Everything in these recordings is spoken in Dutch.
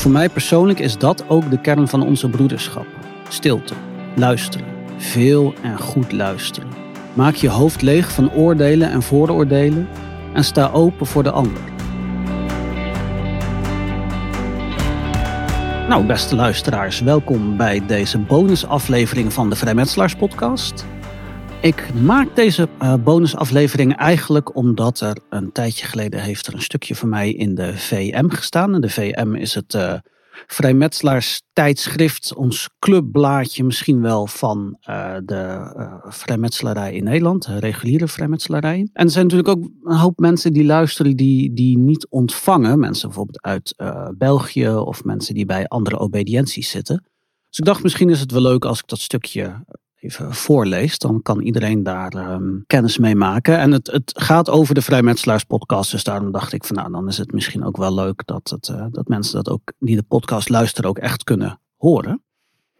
Voor mij persoonlijk is dat ook de kern van onze broederschap. Stilte, luisteren, veel en goed luisteren. Maak je hoofd leeg van oordelen en vooroordelen en sta open voor de ander. Nou, beste luisteraars, welkom bij deze bonusaflevering van de Vrijmetselaars podcast. Ik maak deze uh, bonusaflevering eigenlijk omdat er een tijdje geleden heeft er een stukje van mij in de VM gestaan. De VM is het uh, vrijmetselaars tijdschrift, ons clubblaadje misschien wel van uh, de vrijmetselarij in Nederland, de reguliere vrijmetselarij. En er zijn natuurlijk ook een hoop mensen die luisteren die, die niet ontvangen. Mensen bijvoorbeeld uit België of mensen die bij andere obedienties zitten. Dus ik dacht misschien is het wel leuk als ik dat stukje even voorleest, dan kan iedereen daar um, kennis mee maken. En het, het gaat over de Vrijmetselaars podcast, dus daarom dacht ik van nou, dan is het misschien ook wel leuk dat, het, uh, dat mensen dat ook, die de podcast luisteren, ook echt kunnen horen.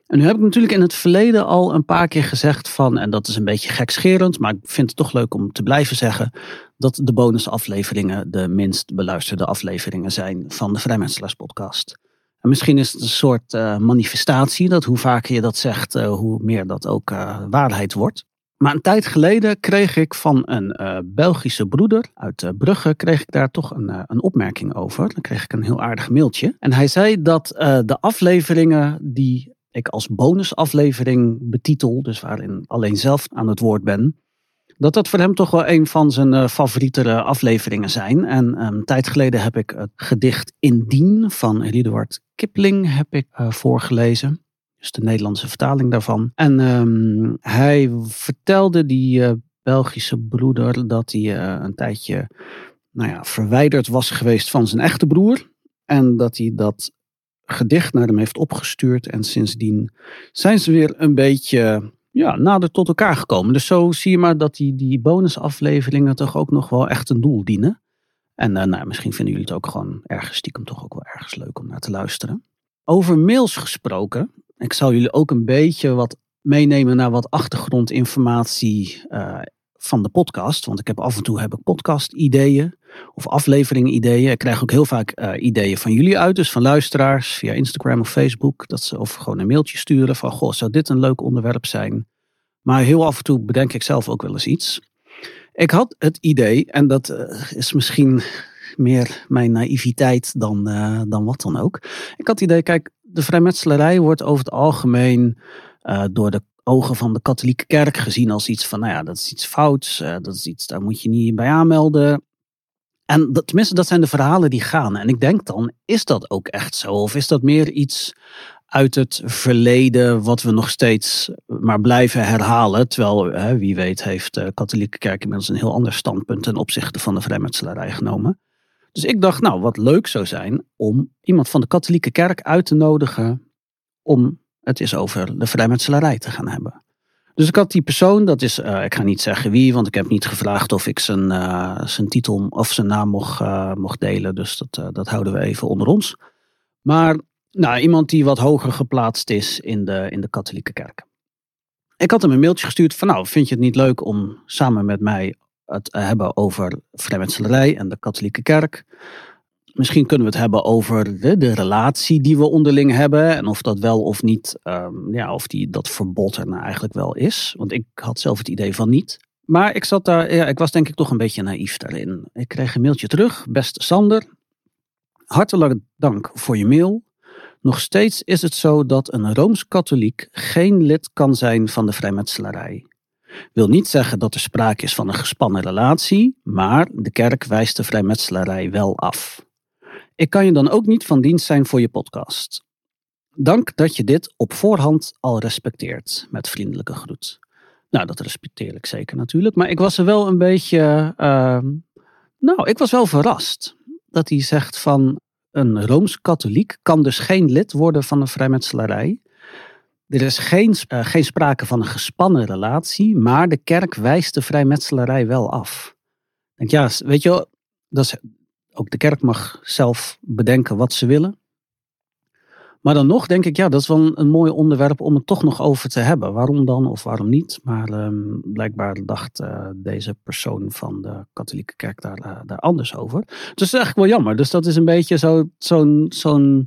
En nu heb ik natuurlijk in het verleden al een paar keer gezegd van, en dat is een beetje gekscherend, maar ik vind het toch leuk om te blijven zeggen, dat de bonusafleveringen de minst beluisterde afleveringen zijn van de Vrijmetselaars podcast. En misschien is het een soort uh, manifestatie, dat hoe vaker je dat zegt, uh, hoe meer dat ook uh, waarheid wordt. Maar een tijd geleden kreeg ik van een Belgische broeder uit Brugge, kreeg ik daar toch een, een opmerking over. Dan kreeg ik een heel aardig mailtje. En hij zei dat de afleveringen die ik als bonusaflevering betitel, dus waarin alleen zelf aan het woord ben, dat dat voor hem toch wel een van zijn uh, favorietere afleveringen zijn. En um, een tijd geleden heb ik het gedicht Indien van Eduard Kipling heb ik, uh, voorgelezen. Dus de Nederlandse vertaling daarvan. En um, hij vertelde die uh, Belgische broeder dat hij een tijdje nou ja, verwijderd was geweest van zijn echte broer. En dat hij dat gedicht naar hem heeft opgestuurd. En sindsdien zijn ze weer een beetje ja, nader tot elkaar gekomen. Dus zo zie je maar dat die, die bonusafleveringen toch ook nog wel echt een doel dienen. En uh, nou, misschien vinden jullie het ook gewoon ergens stiekem toch ook wel ergens leuk om naar te luisteren. Over mails gesproken. Ik zal jullie ook een beetje wat meenemen naar wat achtergrondinformatie uh, van de podcast. Want ik heb af en toe heb ik podcast ideeën of aflevering ideeën. Ik krijg ook heel vaak uh, ideeën van jullie uit, dus van luisteraars via Instagram of Facebook. Dat ze of gewoon een mailtje sturen van, goh, zou dit een leuk onderwerp zijn? Maar heel af en toe bedenk ik zelf ook wel eens iets. Ik had het idee, en dat uh, is misschien meer mijn naïviteit dan, uh, dan wat dan ook. Ik had het idee, kijk, de vrijmetselarij wordt over het algemeen door de ogen van de katholieke kerk gezien als iets van, nou ja, dat is iets fouts, dat is iets, daar moet je niet bij aanmelden. En dat, tenminste, dat zijn de verhalen die gaan. En ik denk dan, is dat ook echt zo? Of is dat meer iets uit het verleden wat we nog steeds maar blijven herhalen? Terwijl, hè, wie weet, heeft de katholieke kerk inmiddels een heel ander standpunt ten opzichte van de vrijmetselarij genomen. Dus ik dacht, nou, wat leuk zou zijn om iemand van de katholieke kerk uit te nodigen om het eens over de vrijmetselarij te gaan hebben. Dus ik had die persoon, dat is, uh, ik ga niet zeggen wie, want ik heb niet gevraagd of ik zijn, uh, zijn titel of zijn naam mocht, mocht delen. Dus dat, dat houden we even onder ons. Maar nou, iemand die wat hoger geplaatst is in de, in de katholieke kerk. Ik had hem een mailtje gestuurd van nou, vind je het niet leuk om samen met mij het te hebben over vrijmetselarij en de katholieke kerk? Misschien kunnen we het hebben over de, de, relatie die we onderling hebben. En of dat wel of niet, um, ja, of die, dat verbod er nou eigenlijk wel is. Want ik had zelf het idee van niet. Maar ik zat daar, ja, ik was denk ik toch een beetje naïef daarin. Ik kreeg een mailtje terug. Beste Sander, hartelijk dank voor je mail. Nog steeds is het zo dat een Rooms-Katholiek geen lid kan zijn van de vrijmetselarij. Wil niet zeggen dat er sprake is van een gespannen relatie, maar de kerk wijst de vrijmetselarij wel af. Ik kan je dan ook niet van dienst zijn voor je podcast. Dank dat je dit op voorhand al respecteert, met vriendelijke groet. Nou, dat respecteer ik zeker natuurlijk, maar ik was er wel een beetje. Uh, nou, ik was wel verrast dat hij zegt van een rooms-katholiek kan dus geen lid worden van een vrijmetselarij. Er is geen, uh, geen sprake van een gespannen relatie, maar de kerk wijst de vrijmetselarij wel af. Denk, ja, weet je, dat is ook de kerk mag zelf bedenken wat ze willen. Maar dan nog denk ik, ja, dat is wel een, mooi onderwerp om het toch nog over te hebben. Waarom dan of waarom niet? Maar um, blijkbaar dacht uh, deze persoon van de katholieke kerk daar, uh, daar anders over. Dus dat is eigenlijk wel jammer. Dus dat is een beetje zo'n zo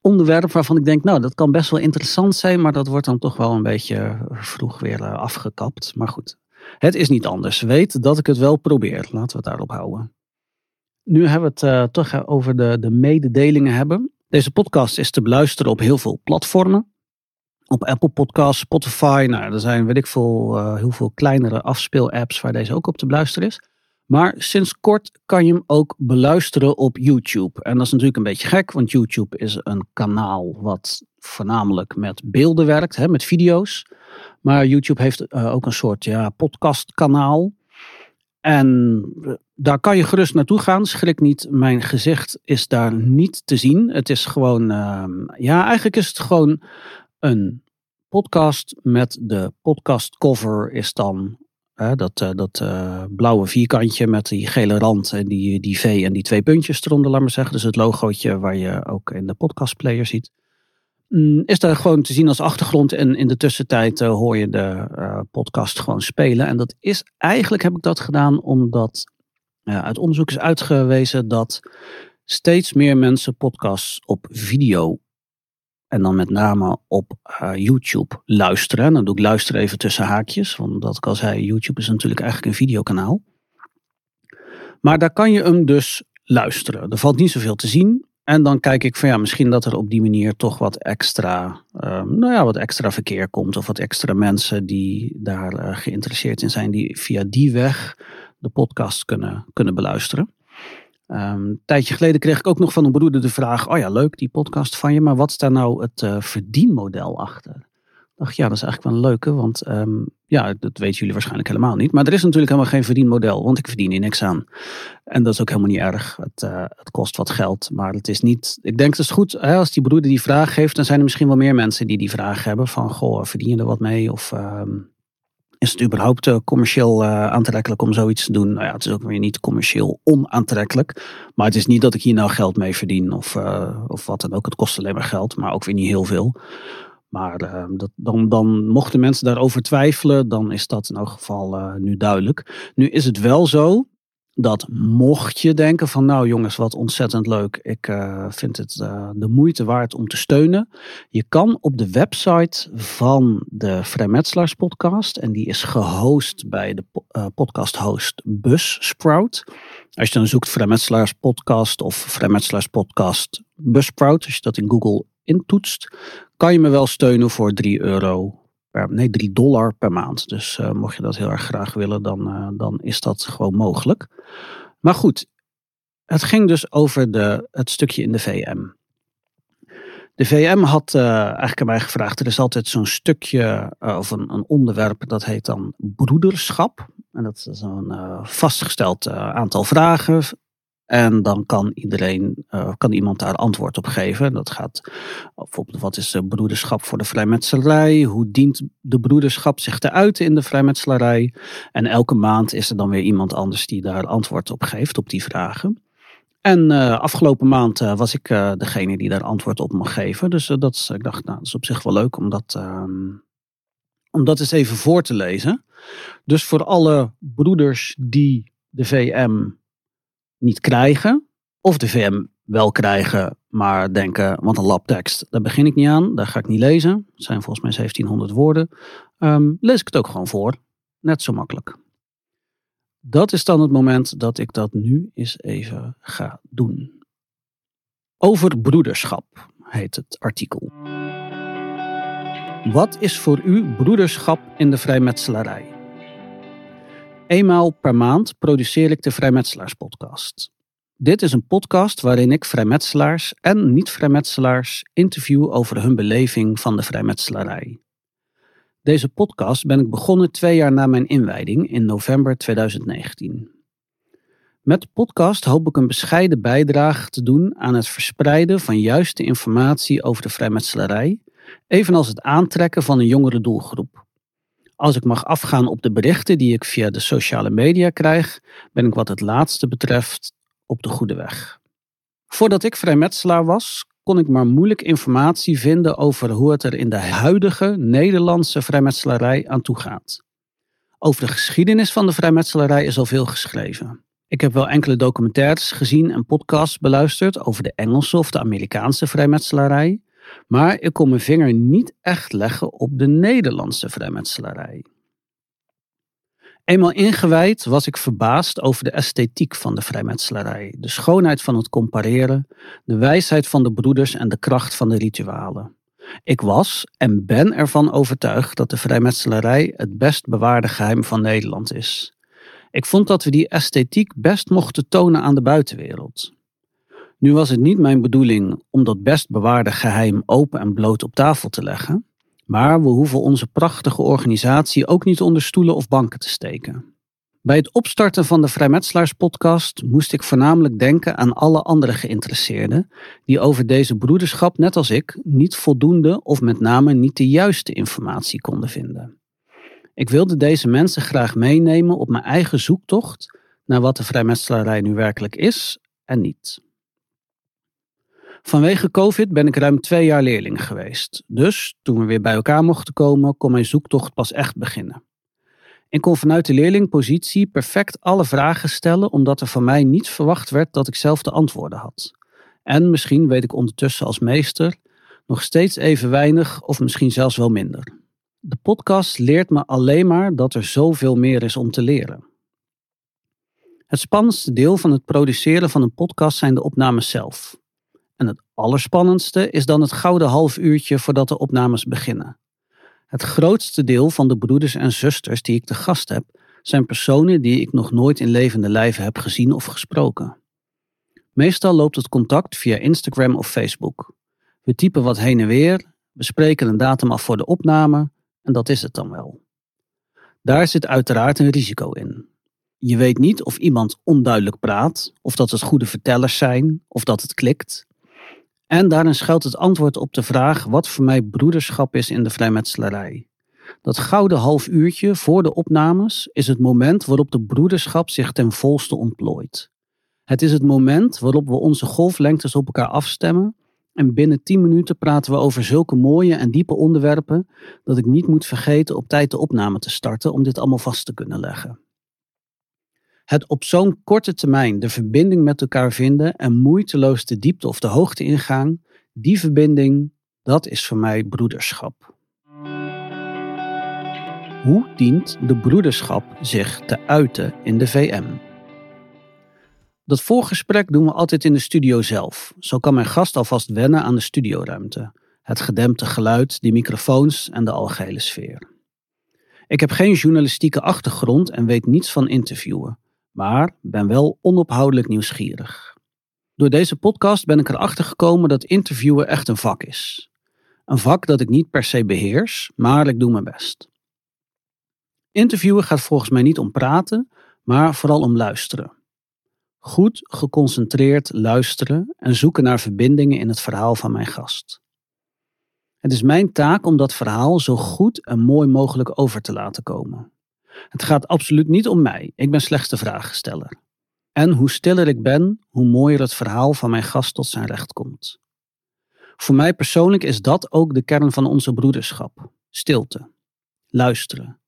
onderwerp waarvan ik denk, nou, dat kan best wel interessant zijn, maar dat wordt dan toch wel een beetje vroeg weer eh, afgekapt. Maar goed, het is niet anders. Weet dat ik het wel probeer. Laten we het daarop houden. Nu hebben we het toch over de, de mededelingen hebben. Deze podcast is te beluisteren op heel veel platformen. Op Apple Podcasts, Spotify. Nou, er zijn weet ik veel, uh, heel veel kleinere afspeelapps waar deze ook op te beluisteren is. Maar sinds kort kan je hem ook beluisteren op YouTube. En dat is natuurlijk een beetje gek, want YouTube is een kanaal wat voornamelijk met beelden werkt, hè, met video's. Maar YouTube heeft uh, ook een soort ja, podcastkanaal. En daar kan je gerust naartoe gaan. Schrik niet, mijn gezicht is daar niet te zien. Het is gewoon, uh, ja, eigenlijk is het gewoon een podcast met de podcastcover is dan dat uh, dat uh, blauwe vierkantje met die gele rand en die, die V en die twee puntjes eronder, laat maar zeggen. Dus het logootje waar je ook in de podcastplayer ziet. Mm, is daar gewoon te zien als achtergrond en in de tussentijd uh, hoor je de podcast gewoon spelen. En dat is eigenlijk, heb ik dat gedaan omdat uit onderzoek is uitgewezen dat steeds meer mensen podcasts op video en dan met name op uh, YouTube luisteren. Dan doe ik luisteren even tussen haakjes. Want dat ik al zei, YouTube is natuurlijk eigenlijk een videokanaal. Maar daar kan je hem dus luisteren. Er valt niet zoveel te zien. En dan kijk ik van ja, misschien dat er op die manier toch wat extra, uh, nou ja, wat extra verkeer komt. Of wat extra mensen die daar uh, geïnteresseerd in zijn, die via die weg de podcast kunnen, kunnen beluisteren. Um, een tijdje geleden kreeg ik ook nog van een broeder de vraag: Oh ja, leuk die podcast van je, maar wat is daar nou het uh, verdienmodel achter? Dacht, ja, dat is eigenlijk wel een leuke, want um, ja, dat weten jullie waarschijnlijk helemaal niet. Maar er is natuurlijk helemaal geen verdienmodel, want ik verdien hier niks aan. En dat is ook helemaal niet erg. Het, uh, het kost wat geld, maar het is niet. Ik denk het is goed, hè, als die broeder die vraag heeft, dan zijn er misschien wel meer mensen die die vraag hebben: van goh, verdien je er wat mee? Of. Um, is het überhaupt uh, commercieel uh, aantrekkelijk om zoiets te doen? Nou ja, het is ook weer niet commercieel onaantrekkelijk. Maar het is niet dat ik hier nou geld mee verdien of, uh, of wat dan ook. Het kost alleen maar geld, maar ook weer niet heel veel. Maar dat, dan, dan mochten mensen daarover twijfelen, dan is dat in elk geval nu duidelijk. Nu is het wel zo dat mocht je denken van nou jongens wat ontzettend leuk, ik uh, vind het uh, de moeite waard om te steunen. Je kan op de website van de Vrijmetselaars podcast en die is gehost bij de uh, podcast host Buzzsprout. Als je dan zoekt Vrijmetselaars podcast of Vrijmetselaars podcast Buzzsprout, als je dat in Google intoetst, kan je me wel steunen voor 3 euro per, nee, 3 dollar per maand. Dus uh, mocht je dat heel erg graag willen, dan, uh, dan is dat gewoon mogelijk. Maar goed, het ging dus over de, het stukje in de VM. De VM had uh, eigenlijk aan mij gevraagd, er is altijd zo'n stukje of een, een, onderwerp dat heet dan broederschap. En dat is een vastgesteld aantal vragen en dan kan iedereen, uh, kan iemand daar antwoord op geven. Dat gaat bijvoorbeeld, wat is de broederschap voor de vrijmetselarij? Hoe dient de broederschap zich te uiten in de vrijmetselarij? En elke maand is er dan weer iemand anders die daar antwoord op geeft, op die vragen. En uh, afgelopen maand uh, was ik degene die daar antwoord op mag geven. Dus dat ik dacht, nou, dat is op zich wel leuk om dat, ehm, om dat eens even voor te lezen. Dus voor alle broeders die de VM niet krijgen. Of de VM wel krijgen, maar denken, want een labtekst, daar begin ik niet aan. Daar ga ik niet lezen. Het zijn volgens mij 1700 woorden. Um, lees ik het ook gewoon voor. Net zo makkelijk. Dat is dan het moment dat ik dat nu eens even ga doen. Over broederschap heet het artikel. Wat is voor u broederschap in de vrijmetselarij? Eenmaal per maand produceer ik de Vrijmetselaars podcast. Dit is een podcast waarin ik vrijmetselaars en niet-vrijmetselaars interview over hun beleving van de vrijmetselarij. Deze podcast ben ik begonnen twee jaar na mijn inwijding in november 2019. Met de podcast hoop ik een bescheiden bijdrage te doen aan het verspreiden van juiste informatie over de vrijmetselarij, evenals het aantrekken van een jongere doelgroep. Als ik mag afgaan op de berichten die ik via de sociale media krijg, ben ik wat het laatste betreft op de goede weg. Voordat ik vrijmetselaar was, kon ik maar moeilijk informatie vinden over hoe het er in de huidige Nederlandse vrijmetselarij aan toe gaat. Over de geschiedenis van de vrijmetselarij is al veel geschreven. Ik heb wel enkele documentaires gezien en podcasts beluisterd over de Engelse of de Amerikaanse vrijmetselarij, maar ik kon mijn vinger niet echt leggen op de Nederlandse vrijmetselarij. Eenmaal ingewijd was ik verbaasd over de esthetiek van de vrijmetselarij, de schoonheid van het compareren, de wijsheid van de broeders en de kracht van de ritualen. Ik was en ben ervan overtuigd dat de vrijmetselarij het best bewaarde geheim van Nederland is. Ik vond dat we die esthetiek best mochten tonen aan de buitenwereld. Nu was het niet mijn bedoeling om dat best bewaarde geheim open en bloot op tafel te leggen, maar we hoeven onze prachtige organisatie ook niet onder stoelen of banken te steken. Bij het opstarten van de Vrijmetselaars-podcast moest ik voornamelijk denken aan alle andere geïnteresseerden die over deze broederschap, net als ik, niet voldoende of met name niet de juiste informatie konden vinden. Ik wilde deze mensen graag meenemen op mijn eigen zoektocht naar wat de vrijmetselarij nu werkelijk is en niet. Vanwege COVID ben ik ruim twee jaar leerling geweest. Dus toen we weer bij elkaar mochten komen, kon mijn zoektocht pas echt beginnen. Ik kon vanuit de leerlingpositie perfect alle vragen stellen, omdat er van mij niet verwacht werd dat ik zelf de antwoorden had. En misschien weet ik ondertussen als meester nog steeds even weinig of misschien zelfs wel minder. De podcast leert me alleen maar dat er zoveel meer is om te leren. Het spannendste deel van het produceren van een podcast zijn de opnames zelf. Allerspannendste is dan het gouden half uurtje voordat de opnames beginnen. Het grootste deel van de broeders en zusters die ik te gast heb, zijn personen die ik nog nooit in levende lijven heb gezien of gesproken. Meestal loopt het contact via Instagram of Facebook. We typen wat heen en weer, we spreken een datum af voor de opname en dat is het dan wel. Daar zit uiteraard een risico in. Je weet niet of iemand onduidelijk praat, of dat het goede vertellers zijn, of dat het klikt. En daarin schuilt het antwoord op de vraag wat voor mij broederschap is in de vrijmetselarij. Dat gouden half uurtje voor de opnames is het moment waarop de broederschap zich ten volste ontplooit. Het is het moment waarop we onze golflengtes op elkaar afstemmen en binnen 10 minuten praten we over zulke mooie en diepe onderwerpen dat ik niet moet vergeten op tijd de opname te starten om dit allemaal vast te kunnen leggen. Het op zo'n korte termijn de verbinding met elkaar vinden en moeiteloos de diepte of de hoogte ingaan, die verbinding, dat is voor mij broederschap. Hoe dient de broederschap zich te uiten in de VM? Dat voorgesprek doen we altijd in de studio zelf. Zo kan mijn gast alvast wennen aan de studioruimte, het gedempte geluid, de microfoons en de algehele sfeer. Ik heb geen journalistieke achtergrond en weet niets van interviewen maar ben wel onophoudelijk nieuwsgierig. Door deze podcast ben ik erachter gekomen dat interviewen echt een vak is. Een vak dat ik niet per se beheers, maar ik doe mijn best. Interviewen gaat volgens mij niet om praten, maar vooral om luisteren. Goed geconcentreerd luisteren en zoeken naar verbindingen in het verhaal van mijn gast. Het is mijn taak om dat verhaal zo goed en mooi mogelijk over te laten komen. Het gaat absoluut niet om mij. Ik ben slechts de vraagsteller. En hoe stiller ik ben, hoe mooier het verhaal van mijn gast tot zijn recht komt. Voor mij persoonlijk is dat ook de kern van onze broederschap. Stilte. Luisteren.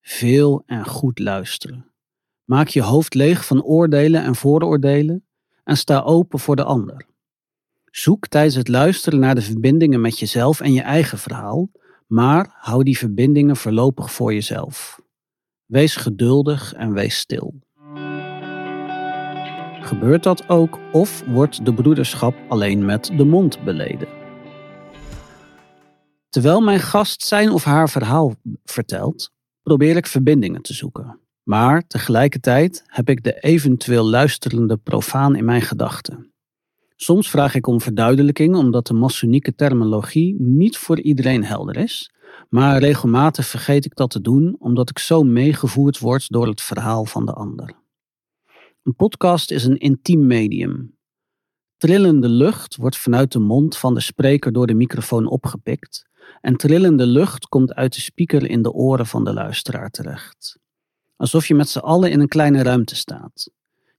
Veel en goed luisteren. Maak je hoofd leeg van oordelen en vooroordelen en sta open voor de ander. Zoek tijdens het luisteren naar de verbindingen met jezelf en je eigen verhaal, maar hou die verbindingen voorlopig voor jezelf. Wees geduldig en wees stil. Gebeurt dat ook of wordt de broederschap alleen met de mond beleden? Terwijl mijn gast zijn of haar verhaal vertelt, probeer ik verbindingen te zoeken. Maar tegelijkertijd heb ik de eventueel luisterende profaan in mijn gedachten. Soms vraag ik om verduidelijking omdat de massonieke terminologie niet voor iedereen helder is maar regelmatig vergeet ik dat te doen omdat ik zo meegevoerd word door het verhaal van de ander. Een podcast is een intiem medium. Trillende lucht wordt vanuit de mond van de spreker door de microfoon opgepikt en trillende lucht komt uit de speaker in de oren van de luisteraar terecht. Alsof je met z'n allen in een kleine ruimte staat.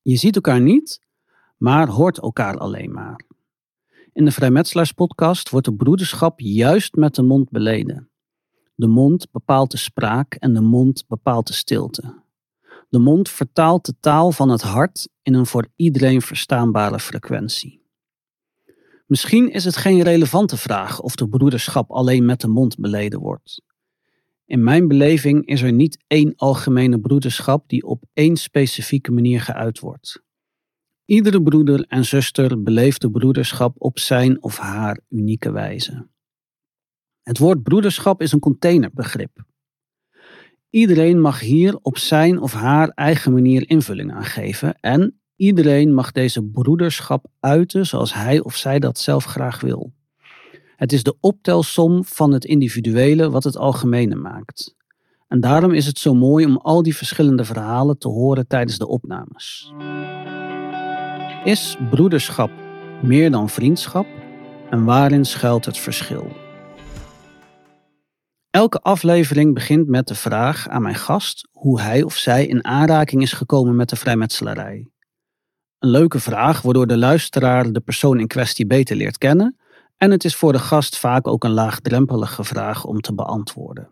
Je ziet elkaar niet, maar hoort elkaar alleen maar. In de Vrijmetselaarspodcast wordt de broederschap juist met de mond beleden. De mond bepaalt de spraak en de mond bepaalt de stilte. De mond vertaalt de taal van het hart in een voor iedereen verstaanbare frequentie. Misschien is het geen relevante vraag of de broederschap alleen met de mond beleden wordt. In mijn beleving is er niet één algemene broederschap die op één specifieke manier geuit wordt. Iedere broeder en zuster beleeft de broederschap op zijn of haar unieke wijze. Het woord broederschap is een containerbegrip. Iedereen mag hier op zijn of haar eigen manier invulling aan geven en iedereen mag deze broederschap uiten zoals hij of zij dat zelf graag wil. Het is de optelsom van het individuele wat het algemene maakt. En daarom is het zo mooi om al die verschillende verhalen te horen tijdens de opnames. Is broederschap meer dan vriendschap en waarin schuilt het verschil? Elke aflevering begint met de vraag aan mijn gast hoe hij of zij in aanraking is gekomen met de vrijmetselarij. Een leuke vraag waardoor de luisteraar de persoon in kwestie beter leert kennen en het is voor de gast vaak ook een laagdrempelige vraag om te beantwoorden.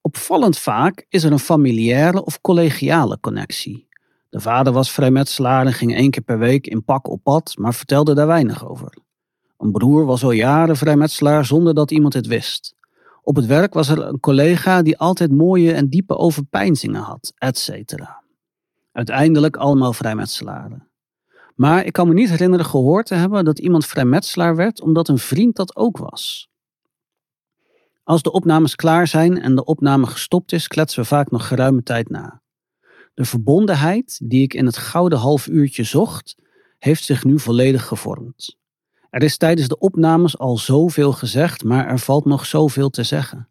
Opvallend vaak is er een familiaire of collegiale connectie. De vader was vrijmetselaar en ging één keer per week in pak op pad, maar vertelde daar weinig over. Een broer was al jaren vrijmetselaar zonder dat iemand het wist. Op het werk was er een collega die altijd mooie en diepe overpeinzingen had, etc. Uiteindelijk allemaal vrijmetselaren. Maar ik kan me niet herinneren gehoord te hebben dat iemand vrijmetselaar werd omdat een vriend dat ook was. Als de opnames klaar zijn en de opname gestopt is, kletsen we vaak nog geruime tijd na. De verbondenheid die ik in het gouden half uurtje zocht, heeft zich nu volledig gevormd. Er is tijdens de opnames al zoveel gezegd, maar er valt nog zoveel te zeggen.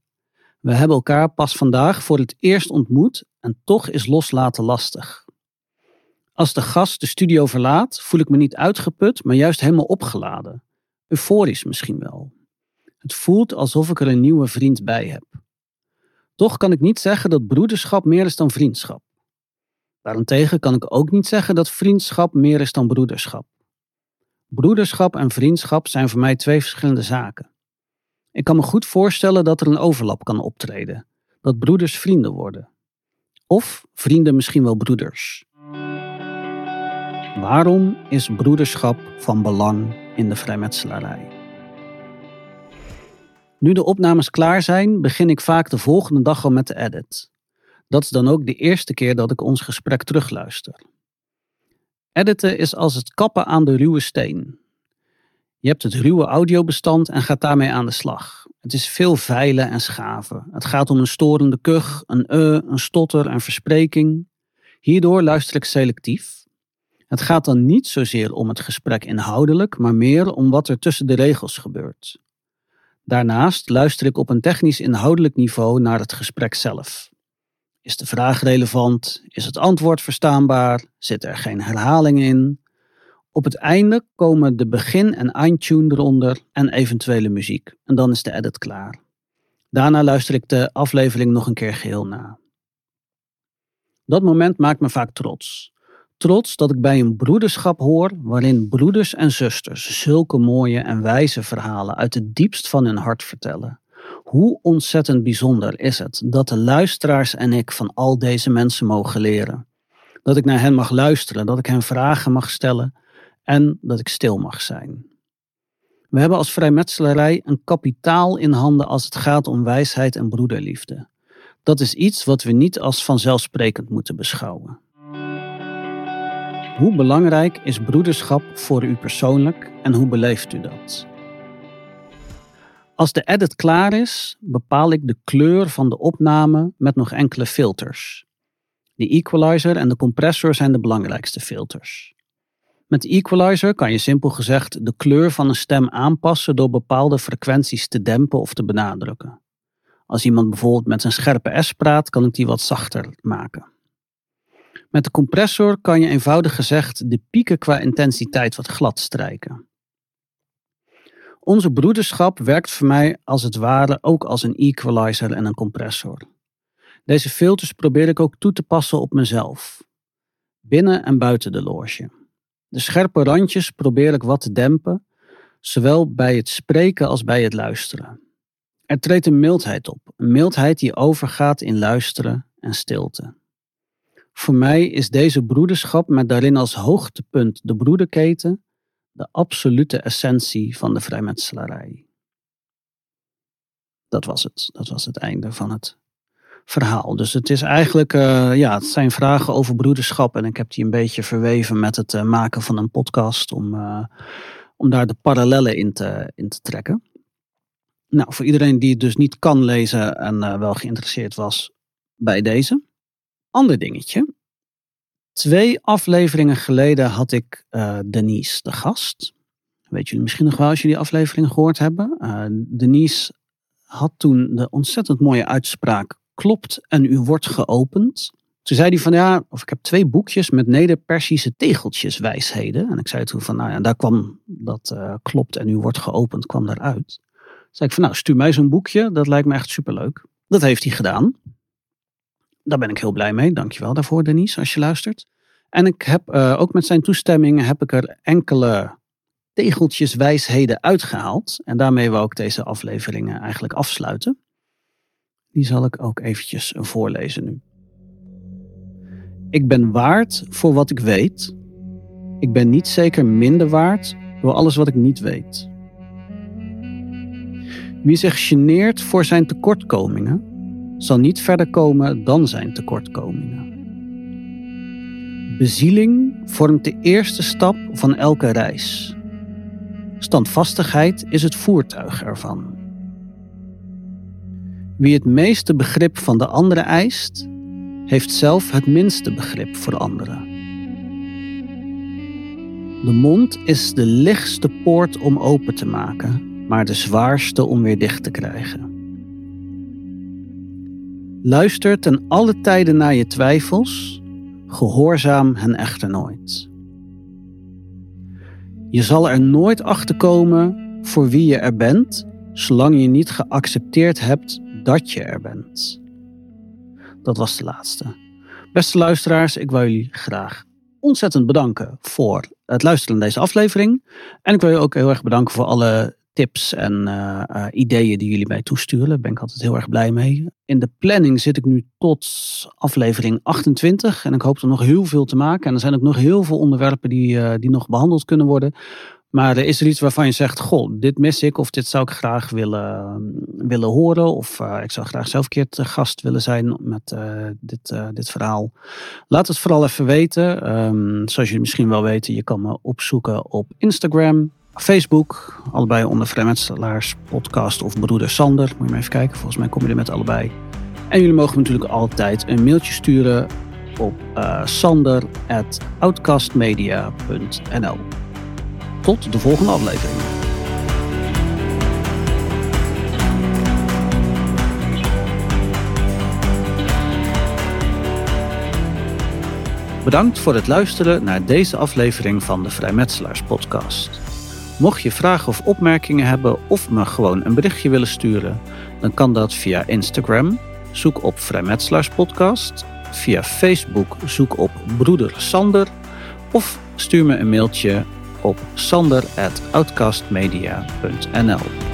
We hebben elkaar pas vandaag voor het eerst ontmoet en toch is loslaten lastig. Als de gast de studio verlaat, voel ik me niet uitgeput, maar juist helemaal opgeladen. Euforisch misschien wel. Het voelt alsof ik er een nieuwe vriend bij heb. Toch kan ik niet zeggen dat broederschap meer is dan vriendschap. Daarentegen kan ik ook niet zeggen dat vriendschap meer is dan broederschap. Broederschap en vriendschap zijn voor mij twee verschillende zaken. Ik kan me goed voorstellen dat er een overlap kan optreden, dat broeders vrienden worden. Of vrienden misschien wel broeders. Waarom is broederschap van belang in de vrijmetselarij? Nu de opnames klaar zijn, begin ik vaak de volgende dag al met de edit. Dat is dan ook de eerste keer dat ik ons gesprek terugluister. Editen is als het kappen aan de ruwe steen. Je hebt het ruwe audiobestand en gaat daarmee aan de slag. Het is veel veilen en schaven. Het gaat om een storende kuch, een e, een stotter en verspreking. Hierdoor luister ik selectief. Het gaat dan niet zozeer om het gesprek inhoudelijk, maar meer om wat er tussen de regels gebeurt. Daarnaast luister ik op een technisch inhoudelijk niveau naar het gesprek zelf. Is de vraag relevant? Is het antwoord verstaanbaar? Zit er geen herhaling in? Op het einde komen de begin- en eindtune eronder en eventuele muziek. En dan is de edit klaar. Daarna luister ik de aflevering nog een keer geheel na. Dat moment maakt me vaak trots. Trots dat ik bij een broederschap hoor waarin broeders en zusters zulke mooie en wijze verhalen uit het diepst van hun hart vertellen. Hoe ontzettend bijzonder is het dat de luisteraars en ik van al deze mensen mogen leren. Dat ik naar hen mag luisteren, dat ik hen vragen mag stellen en dat ik stil mag zijn. We hebben als vrijmetselarij een kapitaal in handen als het gaat om wijsheid en broederliefde. Dat is iets wat we niet als vanzelfsprekend moeten beschouwen. Hoe belangrijk is broederschap voor u persoonlijk en hoe beleeft u dat? Als de edit klaar is, bepaal ik de kleur van de opname met nog enkele filters. De equalizer en de compressor zijn de belangrijkste filters. Met de equalizer kan je simpel gezegd de kleur van een stem aanpassen door bepaalde frequenties te dempen of te benadrukken. Als iemand bijvoorbeeld met een scherpe S praat, kan ik die wat zachter maken. Met de compressor kan je eenvoudig gezegd de pieken qua intensiteit wat glad strijken. Onze broederschap werkt voor mij als het ware ook als een equalizer en een compressor. Deze filters probeer ik ook toe te passen op mezelf, binnen en buiten de loge. De scherpe randjes probeer ik wat te dempen, zowel bij het spreken als bij het luisteren. Er treedt een mildheid op, een mildheid die overgaat in luisteren en stilte. Voor mij is deze broederschap met daarin als hoogtepunt de broederketen de absolute essentie van de vrijmetselarij. Dat was het. Dat was het einde van het verhaal. Dus het is eigenlijk, uh, ja, het zijn vragen over broederschap. En ik heb die een beetje verweven met het uh, maken van een podcast om, uh, om daar de parallellen in te, in te trekken. Nou, voor iedereen die het dus niet kan lezen en wel geïnteresseerd was bij deze. Ander dingetje. Twee afleveringen geleden had ik Denise de gast. Weet jullie misschien nog wel als jullie die aflevering gehoord hebben. Denise had toen de ontzettend mooie uitspraak klopt en u wordt geopend. Toen zei hij van ja, of ik heb twee boekjes met Neder-Persische tegeltjes wijsheden. En ik zei toen van nou ja, daar kwam dat uh, klopt en u wordt geopend, kwam daaruit. Toen zei ik van nou, stuur mij zo'n boekje, dat lijkt me echt superleuk. Dat heeft hij gedaan. Daar ben ik heel blij mee. Dankjewel daarvoor Denise, als je luistert. En ik heb uh, ook met zijn toestemming heb ik er enkele tegeltjes wijsheden uitgehaald. En daarmee wou ik deze afleveringen eigenlijk afsluiten. Die zal ik ook eventjes voorlezen nu. Ik ben waard voor wat ik weet. Ik ben niet zeker minder waard door alles wat ik niet weet. Wie zich geneert voor zijn tekortkomingen, zal niet verder komen dan zijn tekortkomingen. Bezieling vormt de eerste stap van elke reis. Standvastigheid is het voertuig ervan. Wie het meeste begrip van de andere eist, heeft zelf het minste begrip voor anderen. De mond is de lichtste poort om open te maken, maar de zwaarste om weer dicht te krijgen. Luister ten alle tijden naar je twijfels, gehoorzaam hen echter nooit. Je zal er nooit achter komen voor wie je er bent, zolang je niet geaccepteerd hebt dat je er bent. Dat was de laatste. Beste luisteraars, ik wil jullie graag ontzettend bedanken voor het luisteren naar deze aflevering. En ik wil je ook heel erg bedanken voor alle tips en uh, uh, ideeën die jullie mij toesturen. Daar ben ik altijd heel erg blij mee. In de planning zit ik nu tot aflevering 28 en ik hoop er nog heel veel te maken. En er zijn ook nog heel veel onderwerpen die, uh, die nog behandeld kunnen worden. Maar is er iets waarvan je zegt, goh, dit mis ik of dit zou ik graag willen, willen horen. Of ik zou graag zelf een keer te gast willen zijn met dit, dit verhaal. Laat het vooral even weten. Um, zoals jullie misschien wel weten, je kan me opzoeken op Instagram, Facebook. Allebei onder Vrijmetselaars podcast of Broeder Sander. Moet je maar even kijken, volgens mij kom je er met allebei. En jullie mogen natuurlijk altijd een mailtje sturen op sander.outcastmedia.nl tot de volgende aflevering. Bedankt voor het luisteren naar deze aflevering van de Vrijmetselaars podcast. Mocht je vragen of opmerkingen hebben of me gewoon een berichtje willen sturen, dan kan dat via Instagram. Zoek op Vrijmetselaars podcast. Via Facebook zoek op Broeder Sander. Of stuur me een mailtje op sander.outcastmedia.nl